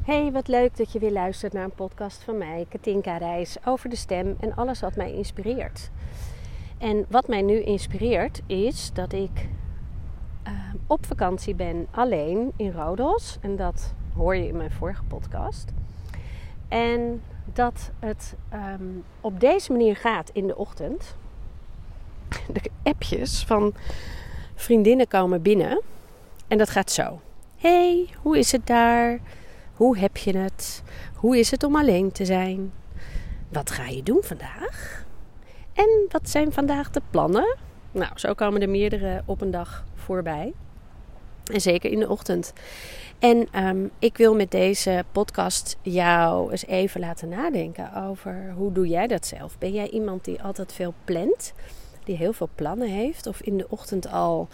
Hey, wat leuk dat je weer luistert naar een podcast van mij, Katinka Reis, over de stem en alles wat mij inspireert. En wat mij nu inspireert is dat ik uh, op vakantie ben alleen in Rodos. En dat hoor je in mijn vorige podcast. En dat het um, op deze manier gaat in de ochtend. De appjes van vriendinnen komen binnen. En dat gaat zo. Hey, hoe is het daar? Hoe heb je het? Hoe is het om alleen te zijn? Wat ga je doen vandaag? En wat zijn vandaag de plannen? Nou, zo komen er meerdere op een dag voorbij. En zeker in de ochtend. En um, ik wil met deze podcast jou eens even laten nadenken over hoe doe jij dat zelf? Ben jij iemand die altijd veel plant? Die heel veel plannen heeft? Of in de ochtend al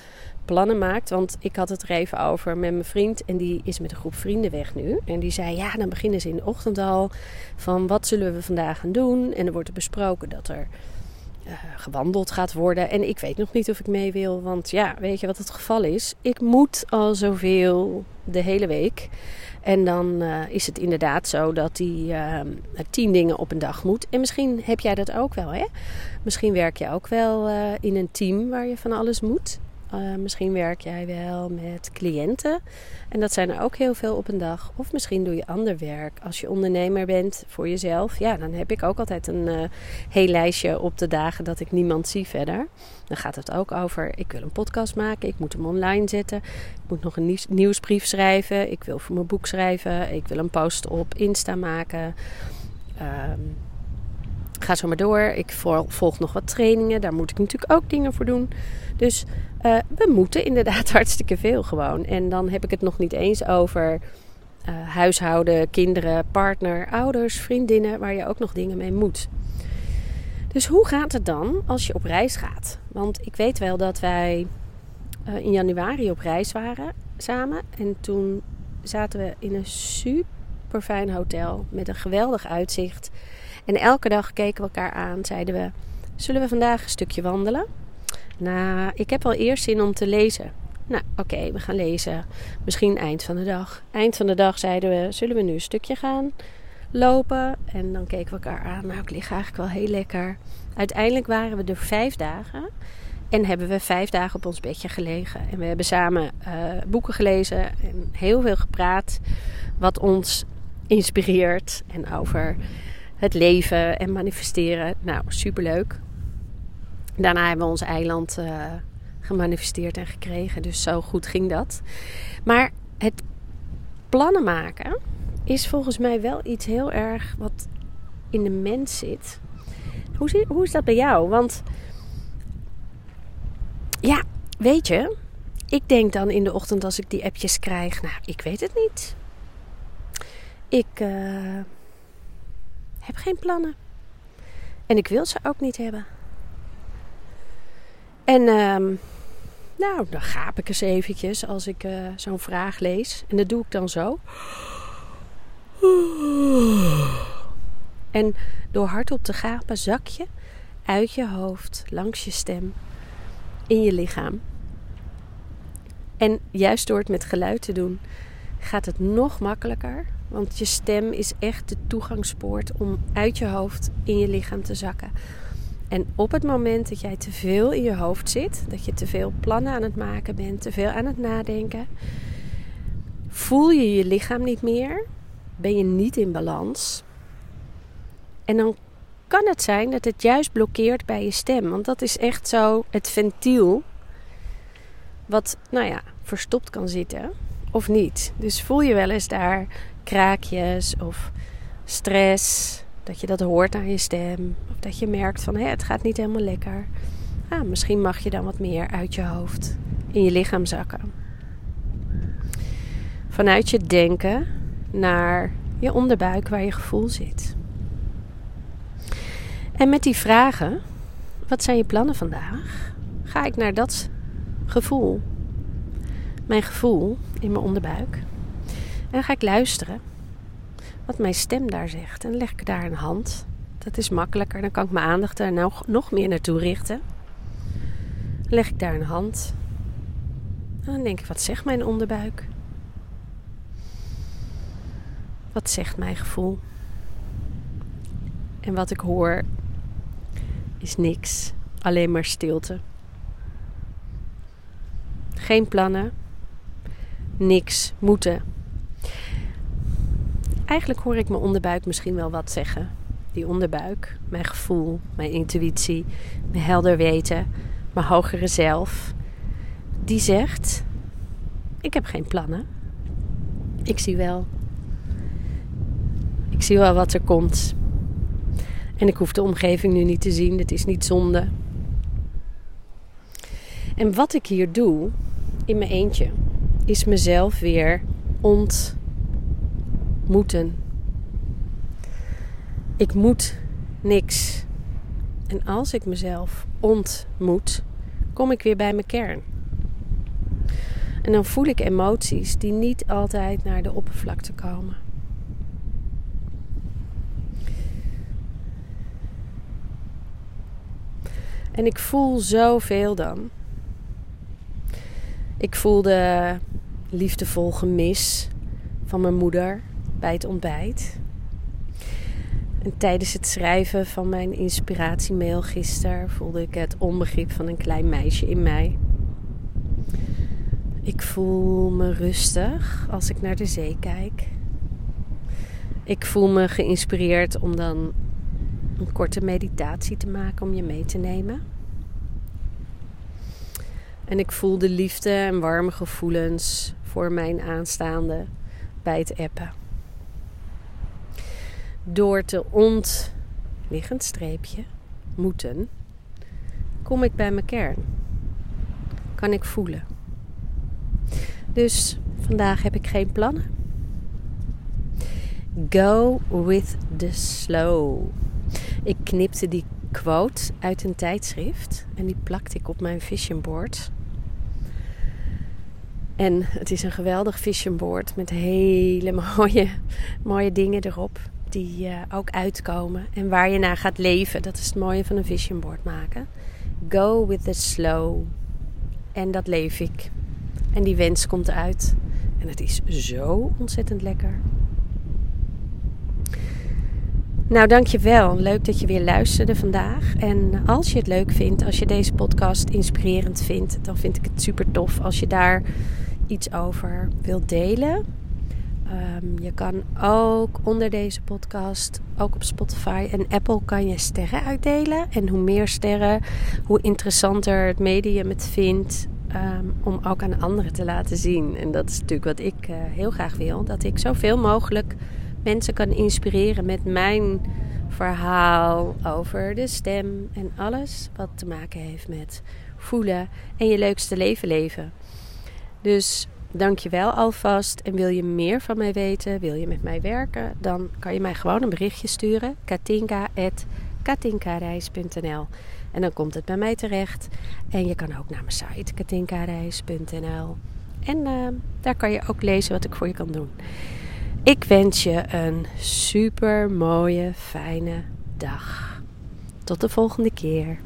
plannen maakt. Want ik had het er even over met mijn vriend. En die is met een groep vrienden weg nu. En die zei, ja, dan beginnen ze in de ochtend al. Van wat zullen we vandaag gaan doen? En er wordt er besproken dat er uh, gewandeld gaat worden. En ik weet nog niet of ik mee wil. Want ja, weet je wat het geval is? Ik moet al zoveel de hele week. En dan uh, is het inderdaad zo dat die uh, tien dingen op een dag moet. En misschien heb jij dat ook wel, hè? Misschien werk je ook wel in een team waar je van alles moet. Uh, misschien werk jij wel met cliënten. En dat zijn er ook heel veel op een dag. Of misschien doe je ander werk. Als je ondernemer bent voor jezelf. Ja, dan heb ik ook altijd een uh, heel lijstje op de dagen dat ik niemand zie verder. Dan gaat het ook over, ik wil een podcast maken. Ik moet hem online zetten. Ik moet nog een nieuws, nieuwsbrief schrijven. Ik wil voor mijn boek schrijven. Ik wil een post op Insta maken. Uh, ga zo maar door. Ik volg nog wat trainingen. Daar moet ik natuurlijk ook dingen voor doen. Dus uh, we moeten inderdaad hartstikke veel gewoon. En dan heb ik het nog niet eens over uh, huishouden, kinderen, partner, ouders, vriendinnen, waar je ook nog dingen mee moet. Dus hoe gaat het dan als je op reis gaat? Want ik weet wel dat wij uh, in januari op reis waren samen. En toen zaten we in een super fijn hotel met een geweldig uitzicht. En elke dag keken we elkaar aan, zeiden we: Zullen we vandaag een stukje wandelen? Nou, ik heb wel eerst zin om te lezen. Nou, oké, we gaan lezen. Misschien eind van de dag. Eind van de dag zeiden we: Zullen we nu een stukje gaan lopen? En dan keken we elkaar aan. Nou, ik lig eigenlijk wel heel lekker. Uiteindelijk waren we er vijf dagen. En hebben we vijf dagen op ons bedje gelegen. En we hebben samen uh, boeken gelezen en heel veel gepraat. Wat ons inspireert. En over het leven en manifesteren. Nou, superleuk. Daarna hebben we ons eiland uh, gemanifesteerd en gekregen. Dus zo goed ging dat. Maar het plannen maken is volgens mij wel iets heel erg wat in de mens zit. Hoe, hoe is dat bij jou? Want ja, weet je, ik denk dan in de ochtend als ik die appjes krijg, nou, ik weet het niet. Ik uh, heb geen plannen. En ik wil ze ook niet hebben. En um, nou, dan gaap ik eens eventjes als ik uh, zo'n vraag lees. En dat doe ik dan zo. En door hardop te gapen zak je uit je hoofd, langs je stem, in je lichaam. En juist door het met geluid te doen, gaat het nog makkelijker. Want je stem is echt de toegangspoort om uit je hoofd in je lichaam te zakken. En op het moment dat jij te veel in je hoofd zit, dat je te veel plannen aan het maken bent, te veel aan het nadenken, voel je je lichaam niet meer, ben je niet in balans. En dan kan het zijn dat het juist blokkeert bij je stem, want dat is echt zo het ventiel wat, nou ja, verstopt kan zitten of niet. Dus voel je wel eens daar kraakjes of stress dat je dat hoort aan je stem. Of dat je merkt van hé, het gaat niet helemaal lekker. Ah, misschien mag je dan wat meer uit je hoofd in je lichaam zakken. Vanuit je denken naar je onderbuik waar je gevoel zit. En met die vragen, wat zijn je plannen vandaag? Ga ik naar dat gevoel, mijn gevoel in mijn onderbuik. En ga ik luisteren wat mijn stem daar zegt. En leg ik daar een hand. Dat is makkelijker. Dan kan ik mijn aandacht daar nou nog meer naartoe richten. Leg ik daar een hand. En dan denk ik, wat zegt mijn onderbuik? Wat zegt mijn gevoel? En wat ik hoor is niks, alleen maar stilte. Geen plannen, niks moeten. Eigenlijk hoor ik mijn onderbuik misschien wel wat zeggen. Die onderbuik, mijn gevoel, mijn intuïtie, mijn helder weten, mijn hogere zelf. Die zegt: Ik heb geen plannen. Ik zie wel. Ik zie wel wat er komt. En ik hoef de omgeving nu niet te zien. Het is niet zonde. En wat ik hier doe in mijn eentje, is mezelf weer ontmoeten. Ik moet niks. En als ik mezelf ontmoet, kom ik weer bij mijn kern. En dan voel ik emoties die niet altijd naar de oppervlakte komen. En ik voel zoveel dan. Ik voelde liefdevol gemis van mijn moeder bij het ontbijt. En tijdens het schrijven van mijn inspiratiemail gisteren voelde ik het onbegrip van een klein meisje in mij. Ik voel me rustig als ik naar de zee kijk. Ik voel me geïnspireerd om dan een korte meditatie te maken om je mee te nemen. En ik voel de liefde en warme gevoelens voor mijn aanstaande bij het appen. Door te ontliggend streepje moeten, kom ik bij mijn kern. Kan ik voelen. Dus vandaag heb ik geen plannen. Go with the slow. Ik knipte die quote uit een tijdschrift en die plakte ik op mijn vision board. En het is een geweldig vision board met hele mooie, mooie dingen erop. Die uh, ook uitkomen en waar je naar gaat leven. Dat is het mooie van een vision board maken. Go with the slow. En dat leef ik. En die wens komt uit. En het is zo ontzettend lekker. Nou, dankjewel. Leuk dat je weer luisterde vandaag. En als je het leuk vindt, als je deze podcast inspirerend vindt, dan vind ik het super tof als je daar iets over wilt delen. Um, je kan ook onder deze podcast, ook op Spotify en Apple, kan je sterren uitdelen. En hoe meer sterren, hoe interessanter het medium het vindt um, om ook aan anderen te laten zien. En dat is natuurlijk wat ik uh, heel graag wil. Dat ik zoveel mogelijk mensen kan inspireren met mijn verhaal over de stem en alles wat te maken heeft met voelen en je leukste leven leven. Dus dank je wel alvast. En wil je meer van mij weten, wil je met mij werken, dan kan je mij gewoon een berichtje sturen. katinka.katinkareis.nl En dan komt het bij mij terecht. En je kan ook naar mijn site katinkareis.nl En uh, daar kan je ook lezen wat ik voor je kan doen. Ik wens je een super mooie, fijne dag. Tot de volgende keer.